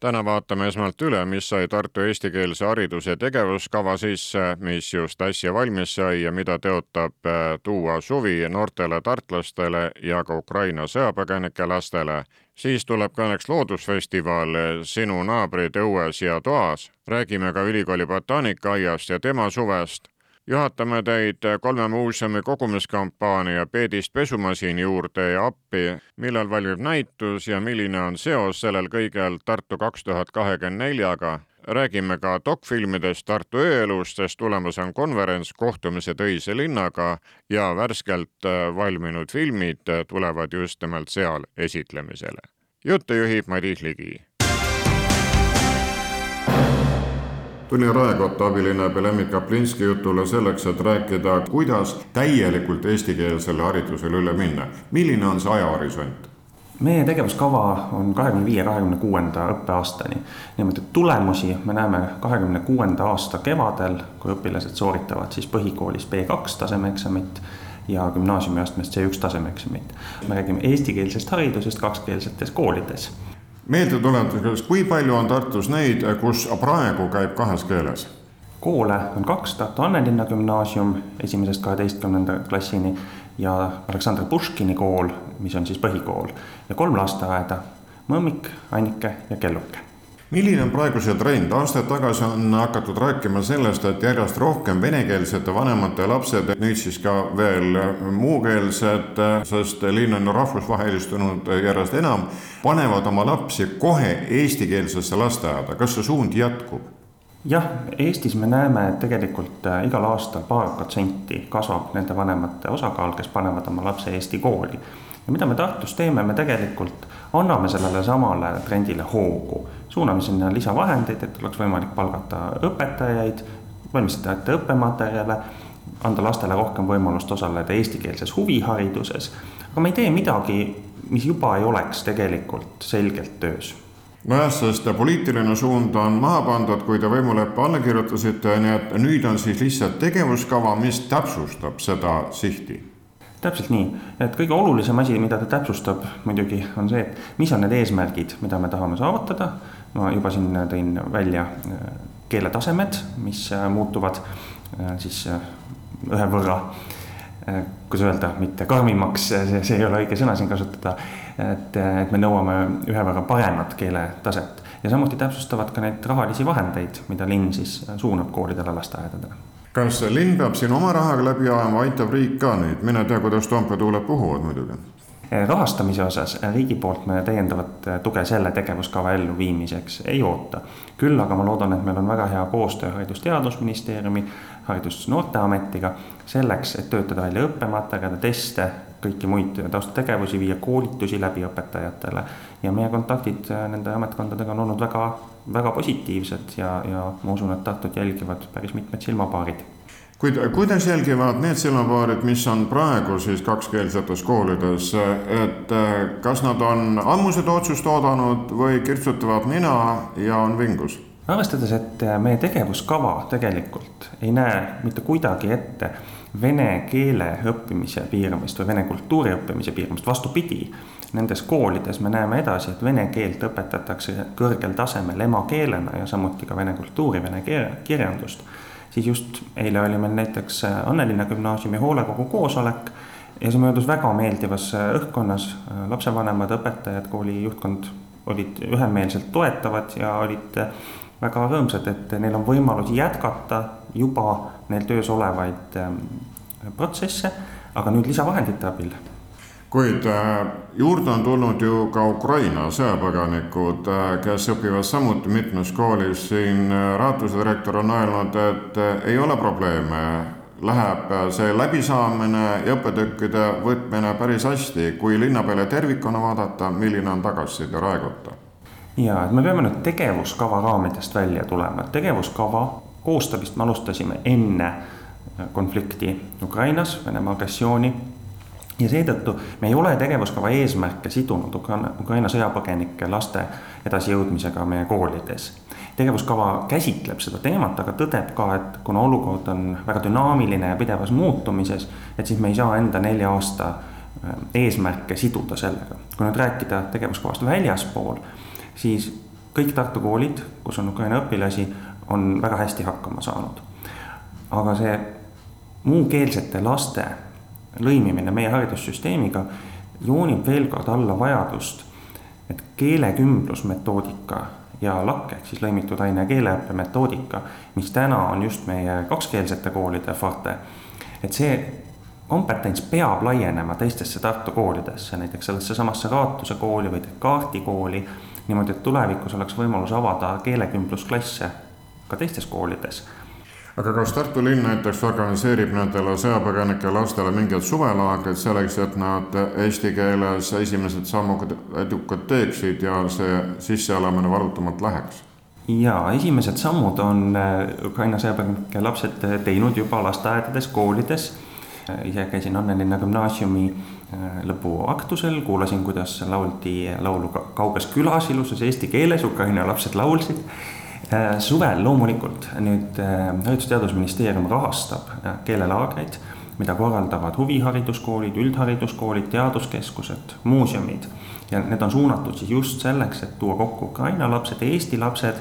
täna vaatame esmalt üle, mis sai Tartu eestikeelse hariduse tegevuskava sisse, mis just äsja valmis sai ja mida tõotab äh, tuua suvi noortele tartlastele ja ka Ukraina sõjapõgenike lastele. siis tuleb kõneks loodusfestival Sinu naabrid õues ja toas. räägime ka ülikooli botaanikaaiast ja tema suvest juhatame teid kolme muuseumi kogumiskampaania Peedist pesumasini juurde ja appi, millal valmib näitus ja milline on seos sellel kõigel Tartu kaks tuhat kahekümne neljaga. räägime ka dokfilmidest Tartu ööelust, sest tulemas on konverents Kohtumised öise linnaga ja värskelt valminud filmid tulevad just nimelt seal esitlemisele. juttu juhib Madis Ligi tuli Raekotta abilinnapea Lembit Kaplinski jutule selleks, et rääkida, kuidas täielikult eestikeelsele haridusele üle minna. milline on see ajahorisont? meie tegevuskava on kahekümne viie, kahekümne kuuenda õppeaastani. niimoodi tulemusi me näeme kahekümne kuuenda aasta kevadel, kui õpilased sooritavad siis põhikoolis B2 tasemeeksamit ja gümnaasiumiastmes C1 tasemeeksamit. me räägime eestikeelsest haridusest kakskeelsetes koolides meeldetuletuseks, kui palju on Tartus neid, kus praegu käib kahes keeles? koole on kaks, Tartu Annelinna gümnaasium esimesest kaheteistkümnenda klassini ja Aleksandr Puškini kool, mis on siis põhikool ja kolm lasteaeda, Mõmmik, Annike ja Kelluke milline on praegu see trend, aastaid tagasi on hakatud rääkima sellest, et järjest rohkem venekeelsete vanemate lapsed, nüüd siis ka veel muukeelsed, sest linn on rahvusvahelistunud järjest enam, panevad oma lapsi kohe eestikeelsesse lasteaeda, kas see suund jätkub? jah, Eestis me näeme, et tegelikult äh, igal aastal paar protsenti kasvab nende vanemate osakaal, kes panevad oma lapse Eesti kooli. ja mida me Tartus teeme, me tegelikult anname sellele samale trendile hoogu suuname sinna lisavahendeid, et oleks võimalik palgata õpetajaid, valmistada ette õppematerjale, anda lastele rohkem võimalust osaleda eestikeelses huvihariduses. aga me ei tee midagi, mis juba ei oleks tegelikult selgelt töös. Nojah, sest poliitiline suund on maha pandud, kui te võimuleppe alla kirjutasite, nii et nüüd on siis lihtsalt tegevuskava, mis täpsustab seda sihti. Täpselt nii, et kõige olulisem asi, mida ta täpsustab muidugi, on see, et mis on need eesmärgid, mida me tahame saavutada ma juba siin tõin välja äh, keeletasemed, mis äh, muutuvad äh, siis ühe võrra, kuidas öelda, mitte karmimaks, see, see ei ole õige sõna siin kasutada. et, et me nõuame ühe võrra paremat keeletaset. Ja samuti täpsustavad ka neid rahalisi vahendeid, mida linn siis suunab koolidele, lasteaedadele. Kas linn peab siin oma rahaga läbi ajama, aitab riik ka nüüd, mine tea, kuidas Toompea tuuled puhuvad muidugi rahastamise osas eh, riigi poolt me täiendavat eh, tuge selle tegevuskava elluviimiseks ei oota. küll aga ma loodan, et meil on väga hea koostöö Haridus-Teadusministeeriumi, Haridus-Noorteametiga selleks, et töötada välja õppematerjale, teste, kõiki muid taustategevusi, viia koolitusi läbi õpetajatele. ja meie kontaktid nende ametkondadega on olnud väga, väga positiivsed ja, ja ma usun, et Tartut jälgivad päris mitmed silmapaarid kuid kuidas jälgivad need silmapaarid, mis on praegu siis kakskeelsetes koolides, et eh, kas nad on ammu seda otsust oodanud või kirtsutavad nina ja on vingus? arvestades, et eh, meie tegevuskava tegelikult ei näe mitte kuidagi ette vene keele õppimise piiramist või vene kultuuri õppimise piiramist, vastupidi, nendes koolides me näeme edasi, et vene keelt õpetatakse kõrgel tasemel emakeelena ja samuti ka vene kultuuri, vene kirjandust siis just eile oli meil näiteks äh, Annelinna gümnaasiumi hoolekogu koosolek ja see möödus väga meeldivas äh, õhkkonnas. Äh, lapsevanemad, õpetajad, kooli juhtkond olid ühemeelselt toetavad ja olid väga rõõmsad, et neil on võimalus jätkata juba neil töös olevaid ähm, protsesse, aga nüüd lisavahendite abil kuid äh, juurde on tulnud ju ka Ukraina sõjapõgenikud, äh, kes õpivad samuti mitmes koolis, siin äh, raatuse direktor on öelnud, et ei ole probleeme, läheb see läbisaamine ja õppetükkide võtmine päris hästi, kui linna peale tervikuna vaadata, milline on tagasiside Raekotta? ja, et me peame nüüd tegevuskava raamidest välja tulema, et tegevuskava koostamist me alustasime enne konflikti Ukrainas, Venemaa agressiooni ja seetõttu me ei ole tegevuskava eesmärke sidunud Ukraina, Ukraina sõjapõgenike laste edasijõudmisega meie koolides. tegevuskava käsitleb seda teemat, aga tõdeb ka, et kuna olukord on väga dünaamiline ja pidevas muutumises, et siis me ei saa enda nelja aasta äh, eesmärke siduda sellega. kui nüüd rääkida tegevuskavast väljaspool, siis kõik Tartu koolid, kus on Ukraina õpilasi, on väga hästi hakkama saanud. aga see muukeelsete laste lõimimine meie haridussüsteemiga joonib veel kord alla vajadust, et keelekümblusmetoodika ja LAK ehk siis lõimitud aine keeleõppe metoodika, mis täna on just meie kakskeelsete koolide FATE, et see kompetents peab laienema teistesse Tartu koolidesse, näiteks sellesse samasse Raatuse kooli või Descartesi kooli, niimoodi, et tulevikus oleks võimalus avada keelekümblusklasse ka teistes koolides aga kas Tartu linn näiteks organiseerib nendele sõjapõgenike lastele mingeid suvelaagreid selleks, et nad eesti keeles esimesed sammud edukad teeksid ja see sisseelamine valutumalt läheks? jaa, esimesed sammud on äh, Ukraina sõjapõgenike lapsed teinud juba lasteaedades, koolides. Äh, ise käisin Annelinna gümnaasiumi äh, lõpuaktusel, kuulasin, kuidas lauldi laulu Kauges külas ilusas eesti keeles, Ukraina lapsed laulsid Äh, suvel loomulikult nüüd äh, Haridus-Teadusministeerium rahastab äh, keelelaagreid, mida korraldavad huvihariduskoolid, üldhariduskoolid, teaduskeskused, muuseumid. ja need on suunatud siis just selleks, et tuua kokku Ukraina lapsed, Eesti lapsed,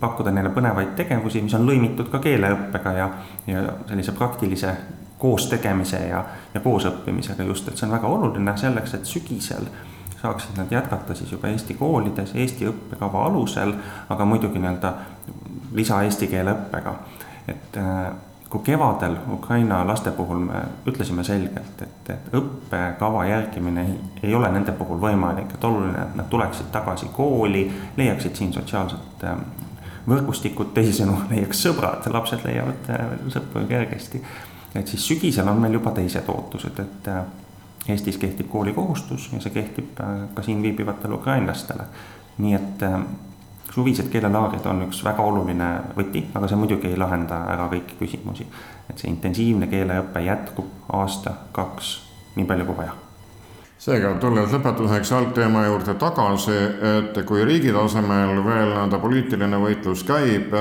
pakkuda neile põnevaid tegevusi, mis on lõimitud ka keeleõppega ja, ja sellise praktilise koostegemise ja, ja koosõppimisega just, et see on väga oluline selleks, et sügisel saaksid nad jätkata siis juba Eesti koolides Eesti õppekava alusel, aga muidugi nii-öelda lisa eesti keele õppega. et äh, kui kevadel Ukraina laste puhul me ütlesime selgelt, et, et õppekava järgimine ei, ei ole nende puhul võimalik, et oluline, et nad tuleksid tagasi kooli, leiaksid siin sotsiaalset äh, võrgustikud, teisisõnu leiaks sõbrad, lapsed leiavad äh, sõpru kergesti. et siis sügisel on meil juba teised ootused, et Eestis kehtib koolikohustus ja see kehtib äh, ka siin viibivatele ukrainlastele. nii et äh, suvised keelelaagrid on üks väga oluline võti, aga see muidugi ei lahenda ära kõiki küsimusi. et see intensiivne keeleõpe jätkub aasta, kaks, nii palju kui vaja seega, tulles lõpetuseks algteema juurde tagasi, et kui riigi tasemel veel nii-öelda poliitiline võitlus käib,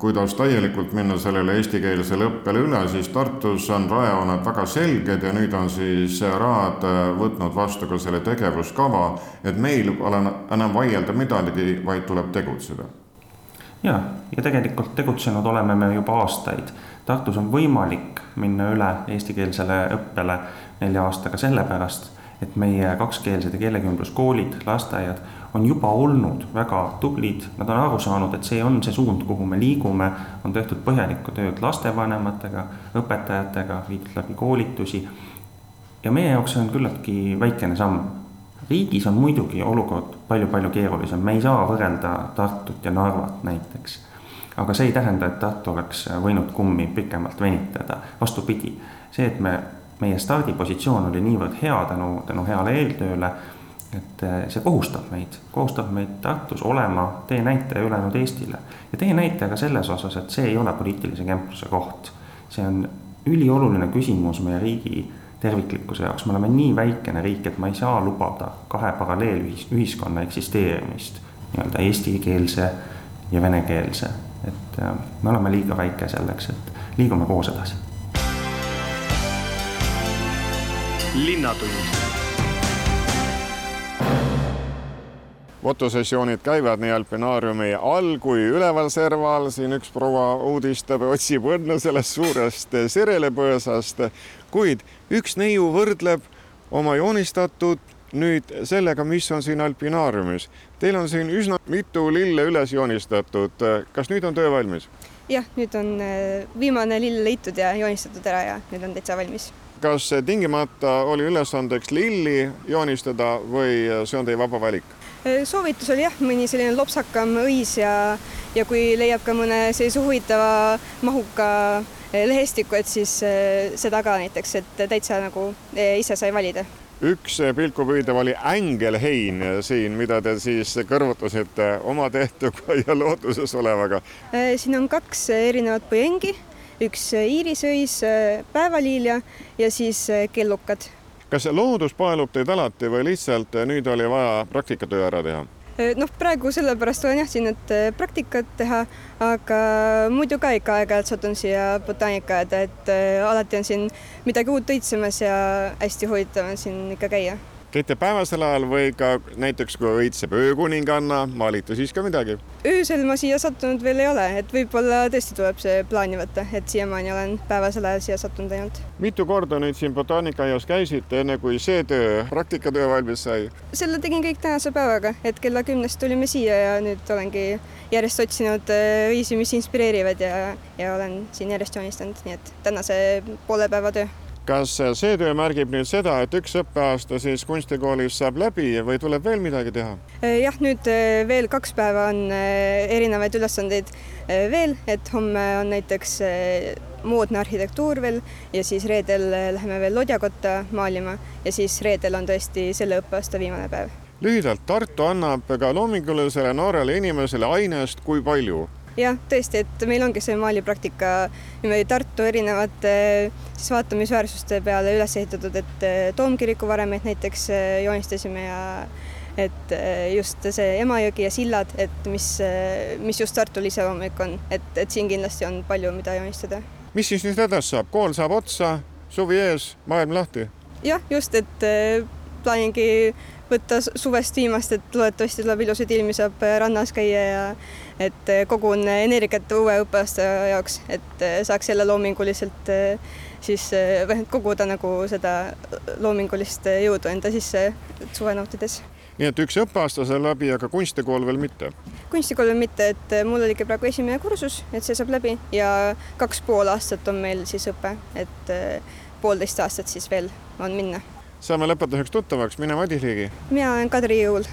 kuidas täielikult minna sellele eestikeelsele õppele üle, siis Tartus on rajajooned väga selged ja nüüd on siis Raad võtnud vastu ka selle tegevuskava, et meil pole enam vaielda midagi, vaid tuleb tegutseda. ja, ja tegelikult tegutsenud oleme me juba aastaid. Tartus on võimalik minna üle eestikeelsele õppele nelja aastaga sellepärast et meie kakskeelsed ja keelekümbluskoolid, lasteaiad on juba olnud väga tublid, nad on aru saanud, et see on see suund, kuhu me liigume, on tehtud põhjalikku tööd lastevanematega, õpetajatega, viidud läbi koolitusi. ja meie jaoks see on küllaltki väikene samm. riigis on muidugi olukord palju-palju keerulisem, me ei saa võrrelda Tartut ja Narvat näiteks. aga see ei tähenda, et Tartu oleks võinud kummi pikemalt venitada, vastupidi, see, et me meie stardipositsioon oli niivõrd hea tänu, tänu heale eeltööle, et eh, see kohustab meid, kohustab meid Tartus olema teenäitaja ülejäänud Eestile. ja teenäitaja ka selles osas, et see ei ole poliitilise kempluse koht. see on ülioluline küsimus meie riigi terviklikkuse jaoks, me oleme nii väikene riik, et ma ei saa lubada kahe paralleelühiskonna eksisteerimist, nii-öelda eestikeelse ja venekeelse. et eh, me oleme liiga väike selleks, et liigume koos edasi linnatund. fotosessioonid käivad nii Alpinaariumi all kui üleval serval, siin üks proua uudistab, otsib õnne sellest suurest serelepõõsast, kuid üks neiu võrdleb oma joonistatud nüüd sellega, mis on siin Alpinaariumis. Teil on siin üsna mitu lille üles joonistatud. kas nüüd on töö valmis? jah, nüüd on äh, viimane lill leitud ja joonistatud ära ja nüüd on täitsa valmis kas tingimata oli ülesandeks lilli joonistada või see on teie vaba valik? soovitus oli jah, mõni selline lopsakam õis ja, ja kui leiab ka mõne sellise huvitava mahuka lehestiku, et siis seda ka näiteks, et täitsa nagu ise sai valida üks pilkupüüdev oli ängelhein siin, mida te siis kõrvutasite oma tehtuga ja looduses olevaga. Siin on kaks erinevat põjengi üks iirisõis, päevaliilja ja siis kellukad. kas loodus paelub teid alati või lihtsalt nüüd oli vaja praktikatöö ära teha? noh, praegu sellepärast olen jah siin, et praktikat teha, aga muidu ka ikka aeg-ajalt satun siia botaanikaaeda, et alati on siin midagi uut õitsemas ja hästi huvitav on siin ikka käia käite päevasel ajal või ka näiteks, kui õitseb öökuninganna, maalite siis ka midagi? öösel ma siia sattunud veel ei ole, et võib-olla tõesti tuleb see plaani võtta, et siiamaani olen päevasel ajal siia sattunud ainult. mitu korda nüüd siin botaanikaaias käisite, enne kui see töö, praktikatöö valmis sai? selle tegin kõik tänase päevaga, et kella kümnest tulime siia ja nüüd olengi järjest otsinud äh, viisi, mis inspireerivad ja, ja olen siin järjest joonistanud, nii et tänase poole päeva töö kas see töö märgib nüüd seda, et üks õppeaasta siis kunstikoolis saab läbi või tuleb veel midagi teha? jah, nüüd äh, veel kaks päeva on äh, erinevaid ülesandeid veel, et homme on näiteks moodne arhitektuur veel ja siis reedel läheme veel lodjakotta maalima ja siis reedel on tõesti selle õppeaasta viimane päev. lühidalt, Tartu annab ka loomingulisele noorele inimesele ainest kui palju? Jah, tõesti, et meil ongi see maalipraktika niimoodi Tartu erinevate siis vaatamisväärsuste peale üles ehitatud, et eh, Toomkiriku varemeid näiteks eh, joonistasime ja et eh, just see Emajõgi ja sillad, et mis, mis just Tartul iseloomulik on, et, et siin kindlasti on palju, mida joonistada. mis siis nüüd edasi saab, kool saab otsa, suvi ees, maailm lahti? jah, just, et plaaningi võtta suvest viimast, et loodetavasti tuleb ilusaid ilmi, saab rannas käia ja et kogun energiat uue õppeaasta jaoks, et saaks jälle loominguliselt siis koguda nagu seda loomingulist jõudu enda sisse suve nautides. nii et üks õppeaasta sai läbi, aga kunstikool veel mitte? kunstikool veel mitte, et mul oligi praegu esimene kursus, et see saab läbi ja kaks pool aastat on meil siis õpe, et poolteist aastat siis veel on minna saame lõpetuseks tuttavaks, mine Madis Liigi. mina olen Kadri Jõul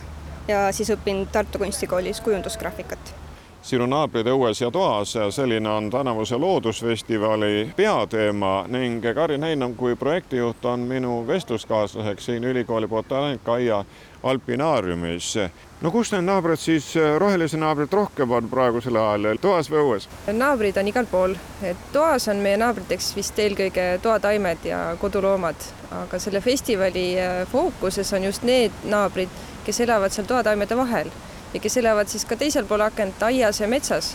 ja siis õpin Tartu Kunstikoolis kujundusgraafikat sinu naabrid õues ja toas, selline on tänavuse Loodusfestivali peateema ning Karin Heinam kui projektijuht on minu vestluskaaslaseks siin ülikooli botaanikaaia alpinaariumis. No kus need naabrid siis, rohelisi naabreid rohkem on praegusel ajal, toas või õues? naabrid on igal pool, et toas on meie naabriteks vist eelkõige toataimed ja koduloomad, aga selle festivali äh, fookuses on just need naabrid, kes elavad seal toataimede vahel ja kes elavad siis ka teisel pool akent aias ja metsas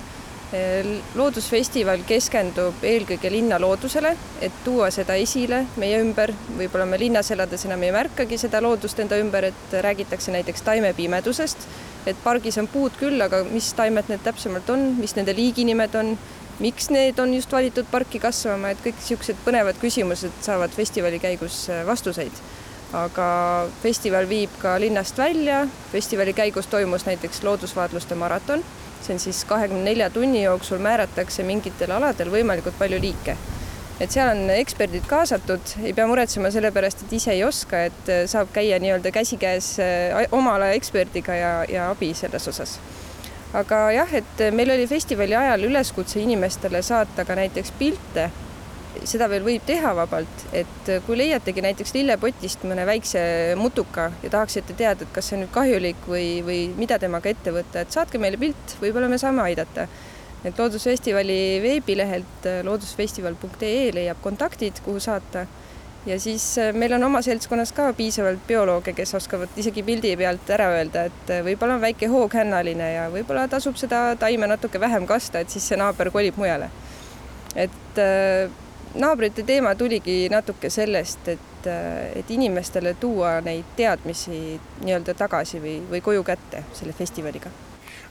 loodusfestival keskendub eelkõige linna loodusele, et tuua seda esile meie ümber, võib-olla me linnas elades enam ei märkagi seda loodust enda ümber, et räägitakse näiteks taimepimedusest, et pargis on puud küll, aga mis taimed need täpsemalt on, mis nende liiginimed on, miks need on just valitud parki kasvama, et kõik niisugused põnevad küsimused saavad festivali käigus äh, vastuseid. aga festival viib ka linnast välja, festivali käigus toimus näiteks loodusvaatluste maraton see on siis kahekümne nelja tunni jooksul määratakse mingitel aladel võimalikult palju liike. et seal on eksperdid kaasatud, ei pea muretsema selle pärast, et ise ei oska, et äh, saab käia nii-öelda käsikäes äh, oma ala eksperdiga ja, ja abi selles osas aga jah, et meil oli festivali ajal üleskutse inimestele saata ka näiteks pilte seda veel võib teha vabalt, et kui leiategi näiteks lillepotist mõne väikse mutuka ja tahaksite teada, et kas see on nüüd kahjulik või, või mida temaga ette võtta, et saatke meile pilt, võib-olla me saame aidata. et Loodusfestivali veebilehelt loodusfestival.ee leiab kontaktid, kuhu saata ja siis äh, meil on oma seltskonnas ka piisavalt biolooge, kes oskavad isegi pildi pealt ära öelda, et äh, võib-olla on väike hooghännaline ja võib-olla tasub seda taime natuke vähem kasta, et siis see naaber kolib mujale. et äh, naabrite teema tuligi natuke sellest, et, et inimestele tuua neid teadmisi nii-öelda tagasi või, või koju kätte selle festivaliga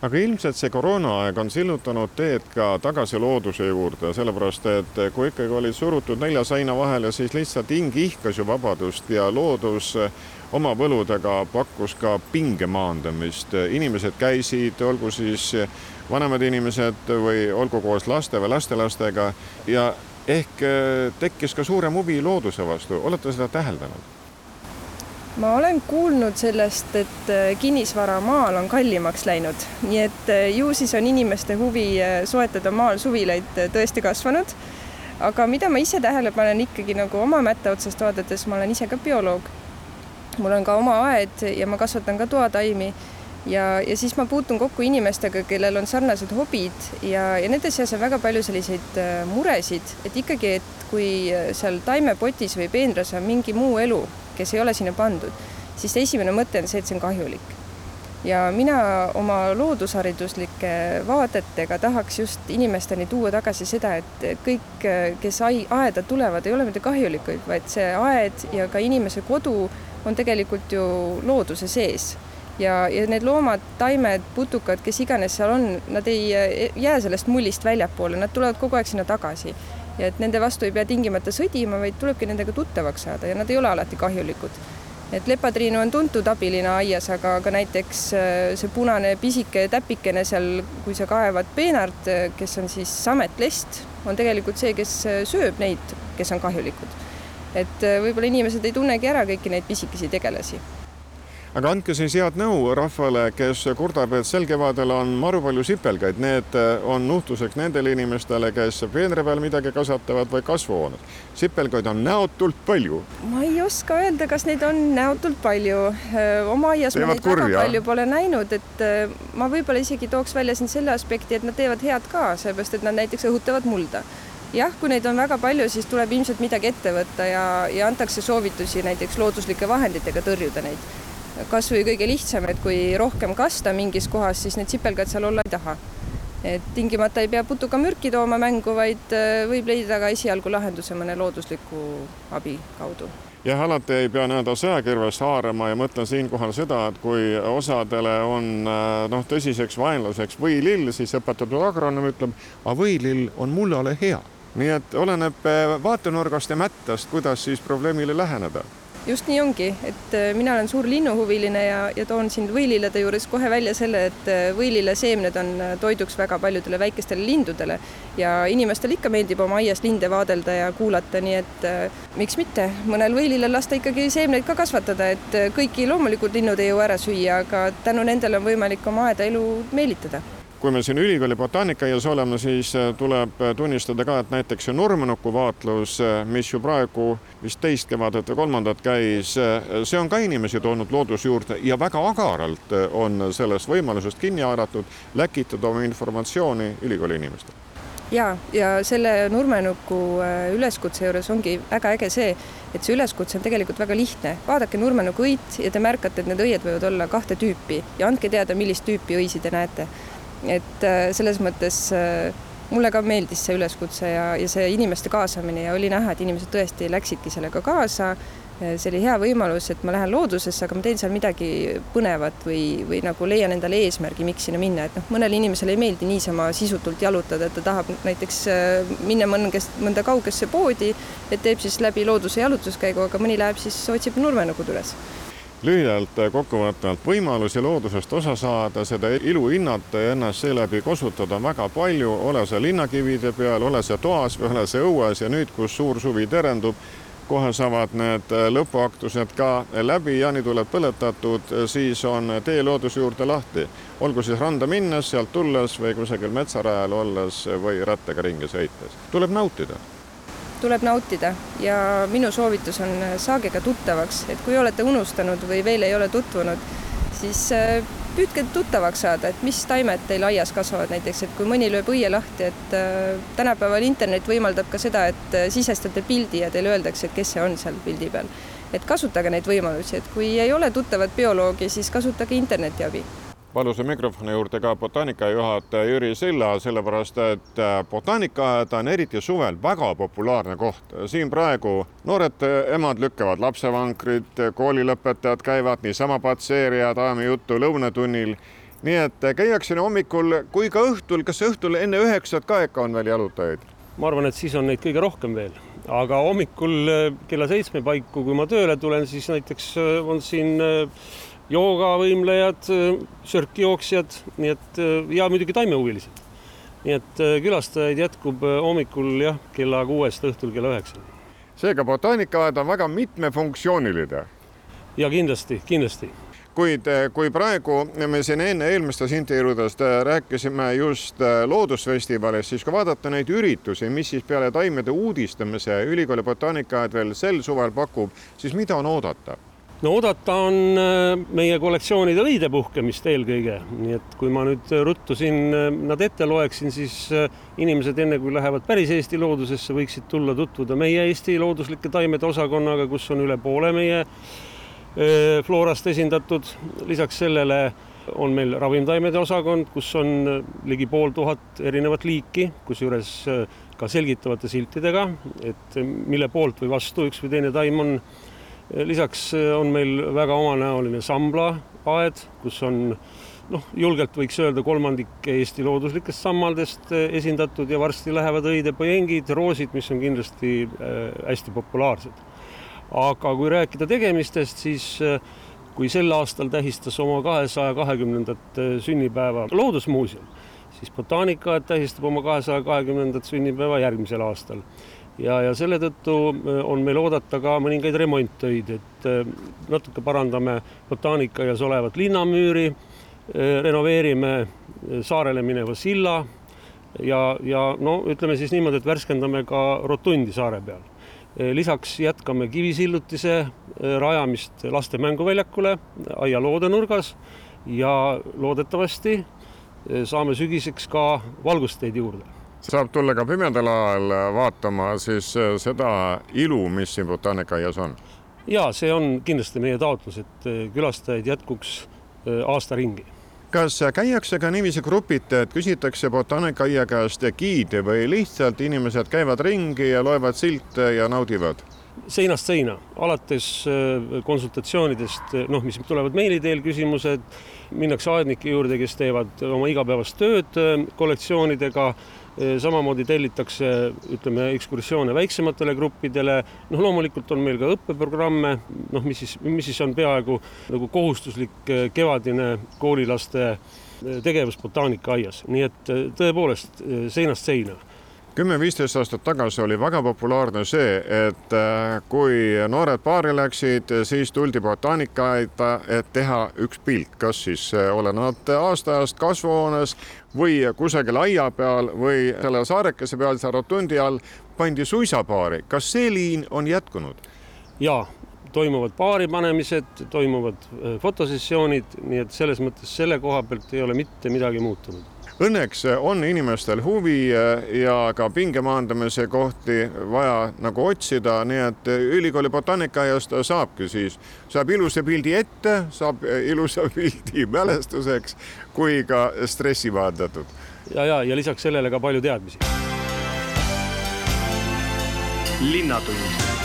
aga ilmselt see koroonaaeg on sillutanud teed ka tagasi looduse juurde, sellepärast et kui ikkagi olid surutud nelja seina vahele, siis lihtsalt hing ihkas ju vabadust ja loodus oma võludega pakkus ka pinge maandamist. inimesed käisid, olgu siis vanemad inimesed või olgu koos laste või lastelastega ja ehk äh, tekkis ka suurem huvi looduse vastu, olete seda täheldanud? ma olen kuulnud sellest, et äh, kinnisvara maal on kallimaks läinud, nii et äh, ju siis on inimeste huvi soetada maal suvilaid tõesti kasvanud. aga mida ma ise tähele panen ikkagi nagu oma mätta otsast vaadates, ma olen ise ka bioloog. mul on ka oma aed ja ma kasvatan ka toataimi ja, ja siis ma puutun kokku inimestega, kellel on sarnased hobid ja, ja nende seas on väga palju selliseid äh, muresid, et ikkagi, et kui äh, seal taimepotis või peenras on mingi muu elu, kes ei ole sinna pandud, siis esimene mõte on see, et see on kahjulik. ja mina oma loodushariduslike vaadetega tahaks just inimesteni tuua tagasi seda, et kõik, kes ai-, aeda tulevad, ei ole mitte kahjulikud, vaid see aed ja ka inimese kodu on tegelikult ju looduse sees ja, ja need loomad, taimed, putukad, kes iganes seal on, nad ei jää sellest mullist väljapoole, nad tulevad kogu aeg sinna tagasi. ja et nende vastu ei pea tingimata sõdima, vaid tulebki nendega tuttavaks saada ja nad ei ole alati kahjulikud. et lepatriinu on tuntud abilina aias, aga ka näiteks äh, see punane pisike täpikene seal, kui sa kaevad peenart, äh, kes on siis sametlest, on tegelikult see, kes sööb neid, kes on kahjulikud. et võib-olla inimesed ei tunnegi ära kõiki neid pisikesi tegelasi aga andke siis head nõu rahvale, kes kurdab, et sel kevadel on maru palju sipelgaid, need eh, on nuhtluseks nendele inimestele, kes peenra peal midagi kasvatavad või kasvuhoones. sipelgaid on näotult palju. ma ei oska öelda, kas neid on näotult palju. Oma aias ma neid kurja. väga palju pole näinud, et ma võib-olla isegi tooks välja siin selle aspekti, et nad teevad head ka, sellepärast et nad näiteks õhutavad mulda jah, kui neid on väga palju, siis tuleb ilmselt midagi ette võtta ja, ja antakse soovitusi näiteks looduslike vahenditega tõrjuda neid kas või kõige lihtsam, et kui rohkem kasta mingis kohas, siis need sipelgad seal olla ei taha. et tingimata ei pea putukamürki tooma mängu, vaid äh, võib leida ka esialgu lahenduse mõne loodusliku abi kaudu jah, alati ei pea nii-öelda sõjakirvest haarama ja mõtlen siinkohal seda, et kui osadele on äh, noh, tõsiseks vaenlaseks võilill, siis õpetatud agronoom ütleb, aga võilill on mullale hea. nii et oleneb äh, vaatenurgast ja mättast, kuidas siis probleemile läheneda just nii ongi, et äh, mina olen suur linnuhuviline ja, ja toon siin võilillede juures kohe välja selle, et äh, võililleseemned on äh, toiduks väga paljudele väikestele lindudele ja inimestel ikka meeldib oma aias linde vaadelda ja kuulata, nii et miks mitte, mõnel võilillel lasta ikkagi seemneid ka kasvatada, et kõiki loomulikult linnud ei jõua ära süüa, aga tänu nendele on võimalik oma aeda elu meelitada kui me siin ülikooli botaanikaaias oleme, siis äh, tuleb äh, tunnistada ka, et näiteks see nurmenuku vaatlus, äh, mis ju praegu vist teist kevadet või kolmandat käis, see on ka inimesi toonud looduse juurde ja väga agaralt on sellest võimalusest kinni haaratud, läkitada oma informatsiooni ülikooli inimestele ja, ja selle nurmenuku üleskutse juures ongi väga äge see, et see üleskutse on tegelikult väga lihtne. vaadake nurmenuku õit ja te märkate, et need õied võivad olla kahte tüüpi ja andke teada, millist tüüpi õisi te näete et äh, selles mõttes äh, mulle ka meeldis see üleskutse ja, ja see inimeste kaasamine ja oli näha, et inimesed tõesti läksidki sellega kaasa. Äh, see oli hea võimalus, et ma lähen loodusesse, aga ma teen seal midagi põnevat või, või nagu leian endale eesmärgi, miks sinna minna, et noh, mõnele inimesele ei meeldi niisama sisutult jalutada, et ta tahab näiteks minna mõngest, mõnda kaugesse poodi, et teeb siis läbi looduse jalutuskäigu, aga mõni läheb siis otsib nurmenugud üles lühidalt kokkuvõtvalt võimalusi loodusest osa saada, seda ilu hinnata ja ennast seeläbi kosutada on väga palju, ole see linnakivide peal, ole see toas või ole see õues ja nüüd, kus suur suvi terendub, kohe saavad need lõpuaktused ka läbi, jaanituled põletatud, siis on tee looduse juurde lahti. olgu siis randa minnes, sealt tulles või kusagil metsarajal olles või rattaga ringi sõites. tuleb nautida tuleb nautida. Ja minu soovitus on, äh, saage ka tuttavaks, et kui olete unustanud või veel ei ole tutvunud, siis äh, püüdke tuttavaks saada, et mis taimed teil aias kasvavad näiteks, et kui mõni lööb õie lahti, et äh, tänapäeval internet võimaldab ka seda, et sisestate pildi ja teile öeldakse, et kes see on seal pildi peal. et kasutage neid võimalusi, et kui ei ole tuttavat bioloogi, siis kasutage interneti abi palusin mikrofoni juurde ka botaanikajuhataja Jüri Silla, sellepärast et äh, botaanikaaed on eriti suvel väga populaarne koht. siin praegu noored emad lükkavad lapsevankrid, koolilõpetajad käivad niisama patseerijad, ajame juttu lõunatunnil. nii et käiakse nii hommikul kui ka õhtul, kas õhtul enne üheksat ka ikka on veel jalutajaid? ma arvan, et siis on neid kõige rohkem veel, aga hommikul äh, kella seitsme paiku, kui ma tööle tulen, siis näiteks äh, on siin joogavõimlejad, sörkijooksjad, nii et ja muidugi taimehuvilised. nii et äh, külastajaid jätkub äh, hommikul jah, kella kuuest õhtul kella üheksani. seega botaanikaaed on väga mitmefunktsiooniline. ja kindlasti, kindlasti kuid äh, kui praegu me siin enne eelmistest intervjuudest rääkisime just Loodusfestivalist, siis kui vaadata neid üritusi, mis siis peale taimede uudistamise ülikooli botaanikaaed veel sel suvel pakub, siis mida on oodata? No oodata on meie kollektsioonide õide puhkemist eelkõige, nii et kui ma nüüd ruttu siin nad ette loeksin, siis inimesed enne kui lähevad päris Eesti loodusesse, võiksid tulla tutvuda meie Eesti looduslike taimede osakonnaga, kus on üle poole meie floorast esindatud. lisaks sellele on meil ravimtaimede osakond, kus on ligi pool tuhat erinevat liiki, kusjuures ka selgitavate siltidega, et mille poolt või vastu üks või teine taim on. Lisaks on meil väga omanäoline samblaaed, kus on noh, julgelt võiks öelda kolmandik Eesti looduslikest sammaldest esindatud ja varsti lähevad õidepõiengid, roosid, mis on kindlasti hästi populaarsed. aga kui rääkida tegemistest, siis kui sel aastal tähistas oma kahesaja kahekümnendat sünnipäeva Loodusmuuseum, siis Botaanikaaed tähistab oma kahesaja kahekümnendat sünnipäeva järgmisel aastal. Ja, ja selle tõttu on meil oodata ka mõningaid remonttöid, et natuke parandame Botaanikaaias olevat linnamüüri, renoveerime saarele mineva silla ja, ja no ütleme siis niimoodi, et värskendame ka rotundi saare peal lisaks jätkame kivisillutise äh, rajamist laste mänguväljakule aia loodenurgas ja loodetavasti äh, saame sügiseks ka valgusteid juurde. Saab tulla ka pimedal ajal vaatama siis äh, seda ilu, mis siin botaanikaaias on? ja see on kindlasti meie taotlus, et külastajaid jätkuks aasta ringi kas käiakse ka niiviisi grupiti, et küsitakse botaanikaaia käest giidi või lihtsalt inimesed käivad ringi ja loevad silte ja naudivad? seinast seina, alates konsultatsioonidest, noh, mis tulevad meili teel küsimused, minnakse aednike juurde, kes teevad oma igapäevast tööd kollektsioonidega samamoodi tellitakse, ütleme, ekskursioone väiksematele gruppidele, noh, loomulikult on meil ka õppeprogramme, noh, mis siis, mis siis on peaaegu nagu kohustuslik kevadine koolilaste tegevus botaanikaaias, nii et tõepoolest seinast seina kümme-viisteist aastat tagasi oli väga populaarne see, et kui noored paari läksid, siis tuldi botaanikaaeda, et teha üks pilt, kas siis olenevalt aastaajast kasvuhoones või kusagil aia peal või selle saarekese peal, seal rotundi all pandi suisapaari. kas see liin on jätkunud? ja toimuvad paaripanemised, toimuvad äh, fotosessioonid, nii et selles mõttes selle koha pealt ei ole mitte midagi muutunud Õnneks on inimestel huvi äh, ja ka pinge maandamise kohti vaja nagu otsida, nii et ülikooli botaanikaaiast saabki siis, saab ilusa pildi ette, saab ilusa pildi mälestuseks kui ka stressi maandatud. ja, ja, ja lisaks sellele ka palju teadmisi. linnatund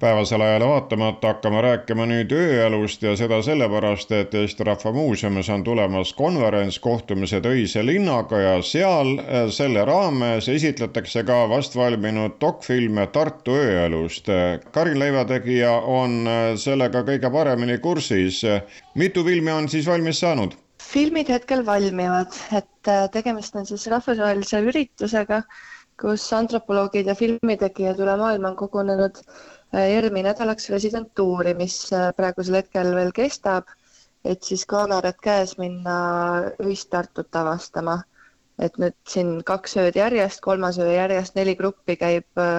päevasele ajale vaatamata hakkame rääkima nüüd ööelust ja seda sellepärast, et Eesti Rahva Muuseumis on tulemas konverents Kohtumised öise linnaga ja seal äh, selle raames esitletakse ka vastvalminud dokfilme Tartu ööelust. Karin Leivategija on äh, sellega kõige paremini kursis. mitu filmi on siis valmis saanud? filmid hetkel valmivad, et äh, tegemist on siis rahvusvahelise üritusega, kus antropoloogid ja filmitegijad üle maailma on kogunenud ERM-i nädalaks residentuuri, mis äh, praegusel hetkel veel kestab, et siis kaamerad käes minna öist Tartut avastama. et nüüd siin kaks ööd järjest, kolmas öö järjest, neli gruppi käib äh,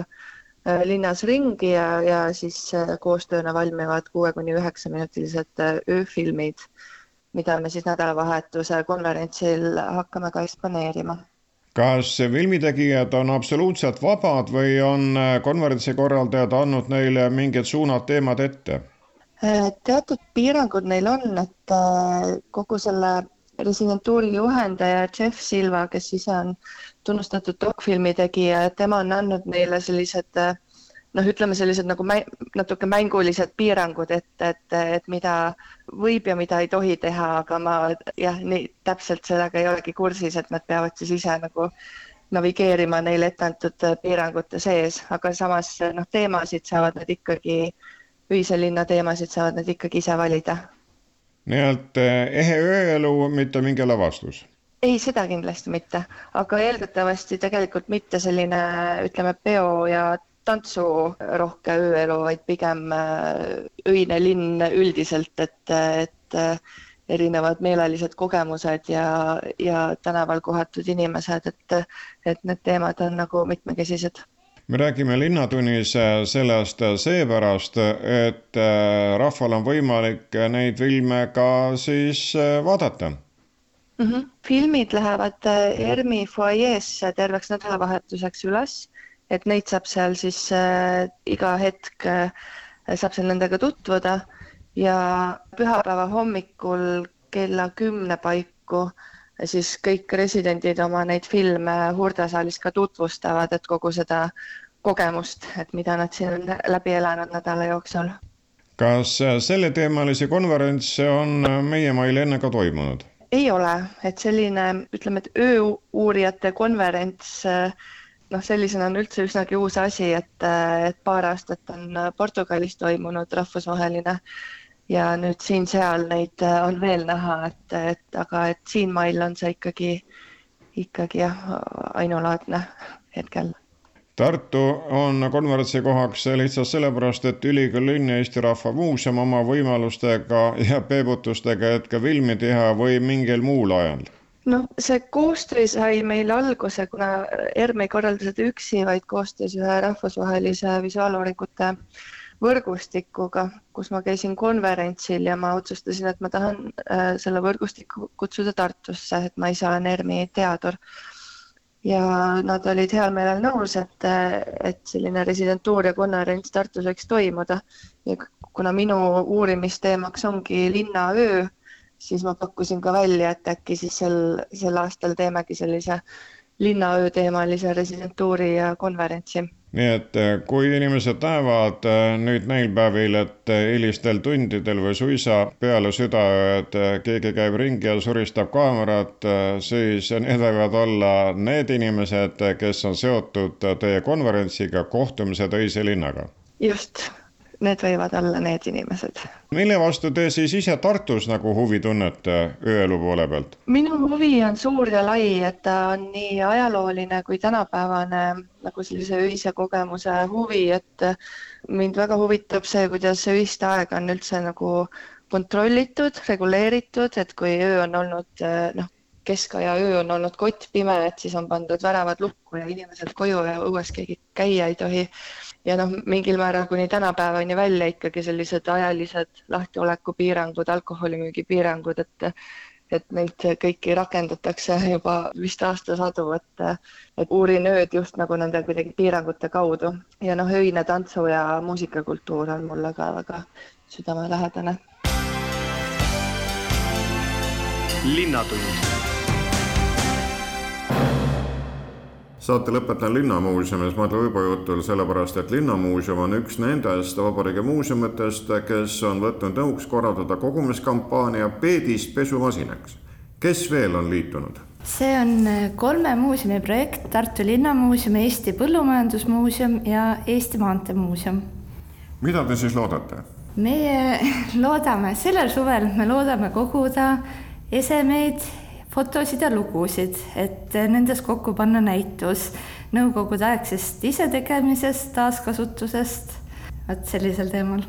äh, linnas ringi ja, ja siis koostööna valmivad kuue kuni üheksa minutilised ööfilmid, mida me siis nädalavahetuse konverentsil hakkame ka eksponeerima kas filmitegijad on absoluutselt vabad või on äh, konverentsi korraldajad andnud neile mingid suunad, teemad ette? Äh, teatud piirangud neil on, et äh, kogu selle residentuuri juhendaja Jeff Silva, kes ise on tunnustatud dokfilmi tegija, tema on andnud neile sellised äh, noh, ütleme sellised nagu mä natuke mängulised piirangud, et, et, et mida võib ja mida ei tohi teha, aga ma jah, nii täpselt sellega ei olegi kursis, et nad peavad siis ise nagu navigeerima neile ette antud piirangute sees, aga samas noh, teemasid saavad nad ikkagi, öise linna teemasid saavad nad ikkagi ise valida. nii et eh, ehe ööelu, mitte mingi lavastus? ei, seda kindlasti mitte, aga eeldatavasti tegelikult mitte selline, ütleme, peo ja tantsurohke ööelu, vaid pigem äh, öine linn üldiselt, et, et äh, erinevad meelelised kogemused ja, ja tänaval kohatud inimesed, et, et need teemad on nagu mitmekesised me räägime Linnatunnis sellest seepärast, et rahval on võimalik neid filme ka siis vaadata mm. -hmm. filmid lähevad ERMi fuajeesse terveks nädalavahetuseks üles, et neid saab seal siis äh, iga hetk äh, saab seal nendega tutvuda ja pühapäeva hommikul kella kümne paiku siis kõik residendid oma neid filme Hurdasaalis ka tutvustavad, et kogu seda kogemust, et mida nad siin on läbi elanud nädala jooksul. kas selleteemalisi konverentse on meie mail enne ka toimunud? ei ole, et selline, ütleme, et ööuurijate konverents noh, sellisena on üldse üsnagi uus asi, et, et paar aastat on Portugalis toimunud rahvusvaheline ja nüüd siin-seal neid äh, on veel näha, et, et aga et siinmail on see ikkagi, ikkagi jah, ainulaadne hetkel. Tartu on konverentsi kohaks lihtsalt sellepärast, et ülikooli linn ja Eesti Rahva Muuseum oma võimalustega ja peebutustega, et ka filmi teha või mingil muul ajal noh, see koostöö sai meil alguse, kuna ERM ei korralda seda üksi, vaid koostöös ühe rahvusvahelise visuaaluuringute võrgustikuga, kus ma käisin konverentsil ja ma otsustasin, et ma tahan äh, selle võrgustiku kutsuda Tartusse, et ma ise olen ERMi teadur. ja nad olid heal meelel nõus, et, et selline residentuur ja konverents Tartus võiks toimuda ja kuna minu uurimisteemaks ongi linnaöö, siis ma pakkusin ka välja, et äkki siis sel, sel aastal teemegi sellise linnaöö teemalise residentuuri ja konverentsi nii et eh, kui inimesed näevad eh, nüüd neil päevil, et eh, hilistel tundidel või suisa peale südaööd keegi käib ringi ja suristab kaamerat, siis need võivad olla need inimesed, kes on seotud teie konverentsiga Kohtumised öise linnaga. just need võivad olla need inimesed. mille vastu te siis ise Tartus nagu huvi tunnete ööelu poole pealt? minu huvi on suur ja lai, et ta on nii ajalooline kui tänapäevane nagu sellise öise kogemuse huvi, et mind väga huvitab see, kuidas öist aega on üldse nagu kontrollitud, reguleeritud, et kui öö on olnud noh, keskaja öö on olnud kottpime, et siis on pandud väravad lukku ja inimesed koju ja õues keegi käia ei tohi. Ja noh, mingil määral kuni tänapäevani välja ikkagi sellised ajalised lahtiolekupiirangud, alkoholimüügi piirangud, et et neid kõiki rakendatakse juba vist aastasadu, et et uurin ööd just nagu nende kuidagi piirangute kaudu. Ja noh, öine tantsu ja muusikakultuur on mulle ka väga südamelähedane. linnatund saate lõpetan Linnamuuseumis Madle Uibo jutul, sellepärast et Linnamuuseum on üks nendest vabariigi muuseumitest, kes on võtnud nõuks korraldada kogumiskampaania Peedist pesumasinaks. kes veel on liitunud? see on kolme muuseumi projekt, Tartu Linnamuuseum, Eesti Põllumajandusmuuseum ja Eesti Maanteemuuseum. mida te siis loodate? meie loodame, sellel suvel me loodame koguda esemeid fotosid ja lugusid, et nendest kokku panna näitus nõukogudeaegsest isetegemisest, taaskasutusest, vot sellisel teemal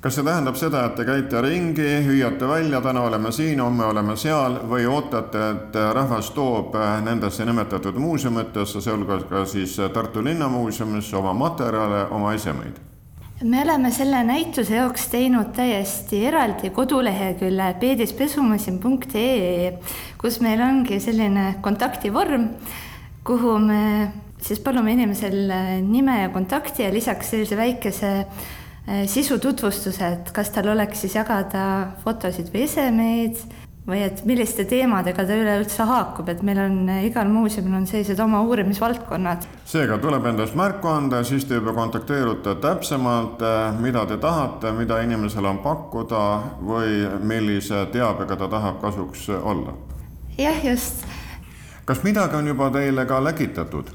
kas see tähendab seda, et te käite ringi, hüüate välja, täna oleme siin, homme oleme seal või ootate, et rahvas toob nendesse nimetatud muuseumitesse, sealhulgas ka siis Tartu Linnamuuseumisse oma materjale, oma esemeid? Me oleme selle näituse jaoks teinud täiesti eraldi kodulehekülje peedispesumasin.ee, kus meil ongi selline kontaktivorm, kuhu me siis palume inimesel nime ja kontakti ja lisaks sellise väikese eh, sisututvustuse, et kas tal oleks siis jagada fotosid või esemeid või et milliste teemadega ta üleüldse haakub, et meil on igal muuseumil on sellised oma uurimisvaldkonnad. seega tuleb endast märku anda, siis te juba kontakteerute täpsemalt, eh, mida te tahate, mida inimesel on pakkuda või millise teabega ta tahab kasuks olla. jah, just. kas midagi on juba teile ka läkitatud?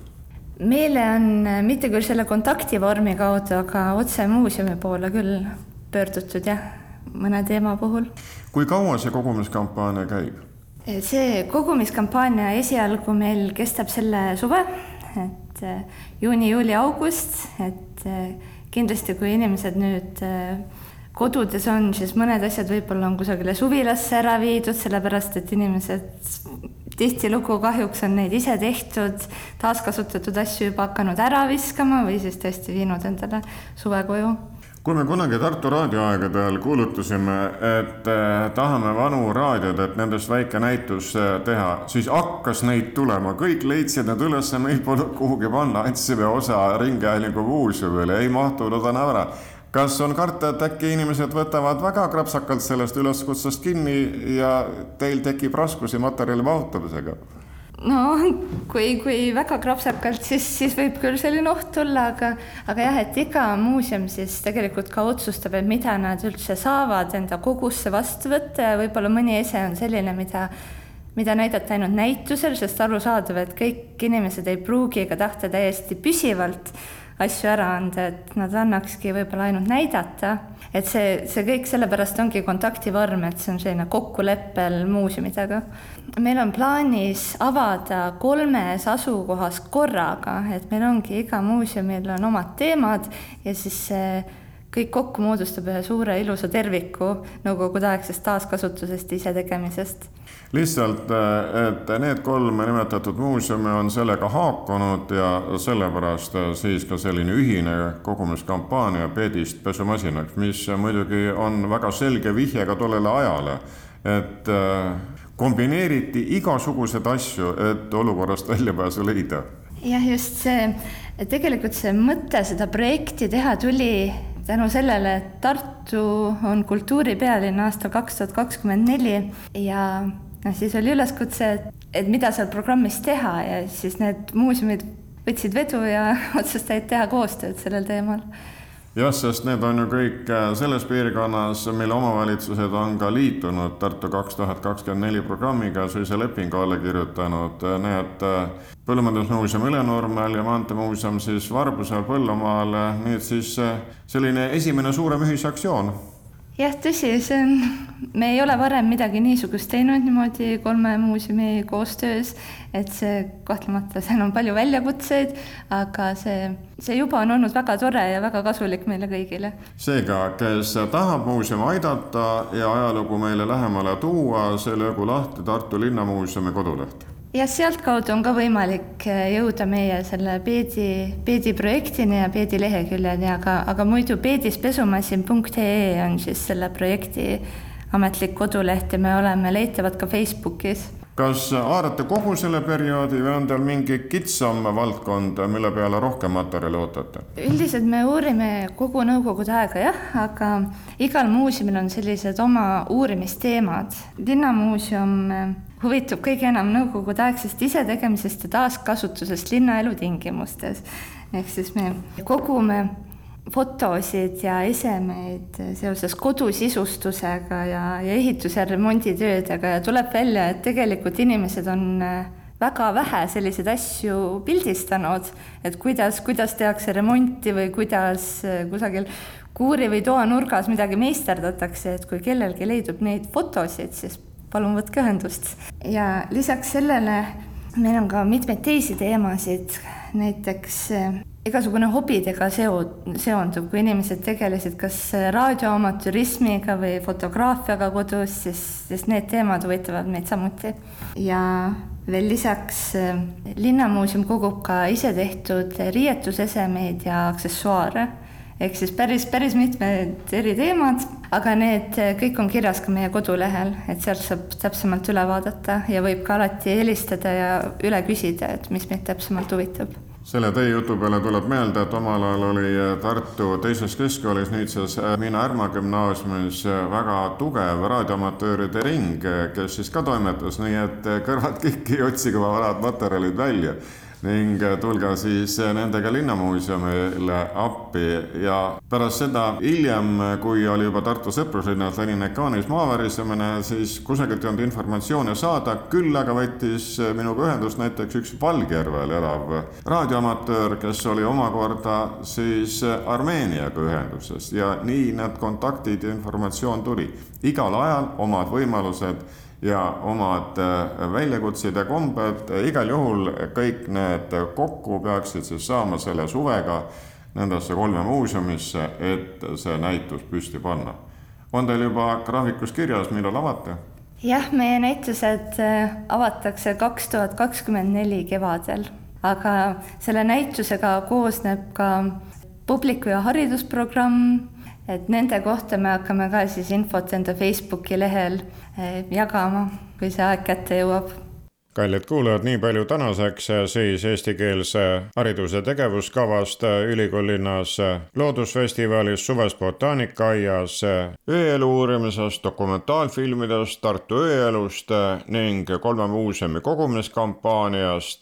meile on mitte küll selle kontaktivormi kaudu, aga otse muuseumi poole küll pöördutud jah mõne teema puhul. kui kaua see kogumiskampaania käib? see kogumiskampaania esialgu meil kestab selle suve, et eh, juuni, juuli, august, et eh, kindlasti, kui inimesed nüüd eh, kodudes on, siis mõned asjad võib-olla on kusagile suvilasse ära viidud, sellepärast et inimesed tihtilugu kahjuks on neid ise tehtud, taaskasutatud asju juba hakanud ära viskama või siis tõesti viinud endale suvekoju kui me kunagi Tartu raadioaegadel kuulutasime, et eh, tahame vanu raadiod, et nendest väike näitus eh, teha, siis hakkas neid tulema, kõik leidsid need üles, meil polnud kuhugi panna, andsime osa Ringhäälingu muuseumile, ei mahtunud enam ära. Kas on karta, et äkki inimesed võtavad väga krapsakalt sellest üleskutsest kinni ja teil tekib raskusi materjali mahutamisega? No kui, kui väga krapsakalt, siis, siis võib küll selline oht tulla, aga, aga jah, et iga muuseum siis tegelikult ka otsustab, et mida nad üldse saavad enda kogusse vastu võtta ja võib-olla mõni ese on selline, mida mida näidata ainult näitusel, sest arusaadav, et kõik inimesed ei pruugi ega tahta täiesti püsivalt asju ära anda, et nad annakski võib-olla ainult näidata. et see, see kõik sellepärast ongi kontaktivorm, et see on selline kokkuleppel muuseumidega. meil on plaanis avada kolmes asukohas korraga, et meil ongi iga muuseumil on omad teemad ja siis see kõik kokku moodustab ühe suure ilusa terviku nõukogudeaegsest taaskasutusest, isetegemisest lihtsalt, äh, et need kolm nimetatud muuseumi on sellega haakunud ja sellepärast äh, siis ka selline ühine kogumiskampaania Peedist pesumasinaks, mis muidugi on väga selge vihje ka tollele ajale, et äh, kombineeriti igasuguseid asju, et olukorrast väljapääsu leida. jah, just see, tegelikult see mõte seda projekti teha tuli tänu sellele, et Tartu on kultuuripealinn aastal kaks tuhat kakskümmend neli ja noh, siis oli üleskutse, et, et mida seal programmis teha ja siis need muuseumid võtsid vedu ja otsustasid teha koostööd sellel teemal jah, sest need on ju kõik äh, selles piirkonnas, mille omavalitsused on ka liitunud Tartu kaks tuhat kakskümmend neli programmiga, suisa lepingu alla kirjutanud, need äh, Põllumajandusmuuseum Ülenurmel ja Maanteemuuseum siis Varbusel Põllumaal, nüüd siis äh, selline esimene suurem ühisaktsioon jah, tõsi, see on, me ei ole varem midagi niisugust teinud niimoodi kolme muuseumi koostöös, et see kahtlemata, seal on palju väljakutseid, aga see, see juba on olnud väga tore ja väga kasulik meile kõigile. seega, kes tahab muuseumi aidata ja ajalugu meile lähemale tuua, see löögu lahti Tartu Linnamuuseumi koduleht ja sealtkaudu on ka võimalik äh, jõuda meie selle Peedi, Peedi projektini ja Peedi leheküljeni, aga, aga muidu peedispesumasin.ee on siis selle projekti ametlik koduleht ja me oleme leitavad ka Facebookis. kas haarate kogu selle perioodi või on teil mingi kitsam valdkond, mille peale rohkem materjali ootate? üldiselt me uurime kogu nõukogude aega jah, aga igal muuseumil on sellised oma uurimisteemad. linnamuuseum huvitub kõige enam nõukogudeaegsest isetegemisest ja taaskasutusest linna elutingimustes. ehk siis me kogume fotosid ja esemeid seoses kodusisustusega ja, ja ehitus- ja remonditöödega ja tuleb välja, et tegelikult inimesed on äh, väga vähe selliseid asju pildistanud, et kuidas, kuidas tehakse remonti või kuidas äh, kusagil kuuri või toanurgas midagi meisterdatakse, et kui kellelgi leidub neid fotosid, siis palun võtke ühendust. ja lisaks sellele meil on ka mitmeid teisi teemasid, näiteks eh, igasugune hobidega seo-, seonduv, kui inimesed tegelesid kas raadioamatürismiga või fotograafiaga kodus, siis, siis need teemad huvitavad meid samuti. ja veel lisaks eh, Linnamuuseum kogub ka isetehtud riietusesemeid ja aksessuaare ehk siis päris, päris mitmed eri teemad, aga need kõik on kirjas ka meie kodulehel, et sealt saab täpsemalt üle vaadata ja võib ka alati helistada ja üle küsida, et mis meid täpsemalt huvitab. Selle teie jutu peale tuleb meelde, et omal ajal oli Tartu teises keskkoolis, nüüdses Miina Härma gümnaasiumis väga tugev raadioamatööride ring, kes siis ka toimetas, nii et kõrvad kikki, otsige oma vanad materjalid välja ning tulge siis nendega Linnamuuseumile appi. Ja pärast seda hiljem, kui oli juba Tartu sõpruslinnas Lenini ekaanis maavarisemine, siis kusagilt ei olnud informatsiooni saada, küll aga võttis minuga ühendust näiteks üks Valgjärvel elav raadioamatöör, kes oli omakorda siis Armeeniaga ühenduses. Ja nii need kontaktid ja informatsioon tuli. igal ajal omad võimalused ja omad äh, väljakutsed ja kombed, igal juhul kõik need kokku peaksid siis saama selle suvega nendesse kolme muuseumisse, et see näitus püsti panna. on teil juba graafikus kirjas, millal avate? jah, meie näitused äh, avatakse kaks tuhat kakskümmend neli kevadel, aga selle näitusega koosneb ka publiku- ja haridusprogramm, et nende kohta me hakkame ka siis infot enda Facebooki lehel eh, jagama, kui see aeg kätte jõuab. Kallid kuulajad, nii palju tänaseks siis eestikeelse hariduse tegevuskavast ülikoolilinnas loodusfestivalis, suves botaanikaaias, ööelu uurimisest, dokumentaalfilmidest, Tartu ööelust ning kolme muuseumi kogumiskampaaniast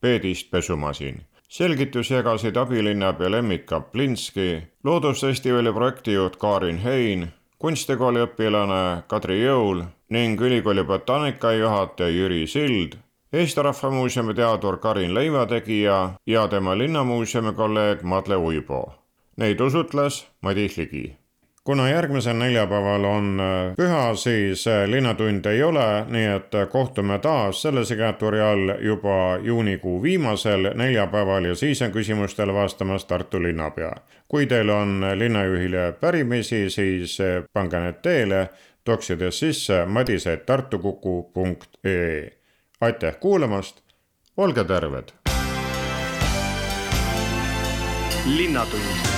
Peedist pesumasin. Selgitusi jagasid abilinnapea Lembit Kaplinski, Loodusfestivali projektijuht Karin Hein, kunstikooli õpilane Kadri Jõul ning ülikooli botaanikai juhataja Jüri Sild, Eesti Rahva Muuseumi teadur Karin Leivategija ja tema linnamuuseumi kolleeg Madle Uibo. Neid usutles Madis Ligi kuna järgmisel neljapäeval on äh, püha, siis äh, Linnatund ei ole, nii et äh, kohtume taas selle signatuuri all juba juunikuu viimasel neljapäeval ja siis on küsimustele vastamas Tartu linnapea. kui teil on linnajuhile pärimisi, siis pange need teele, toksides sisse madise.tartukuku.ee. aitäh kuulamast, olge terved! linnatund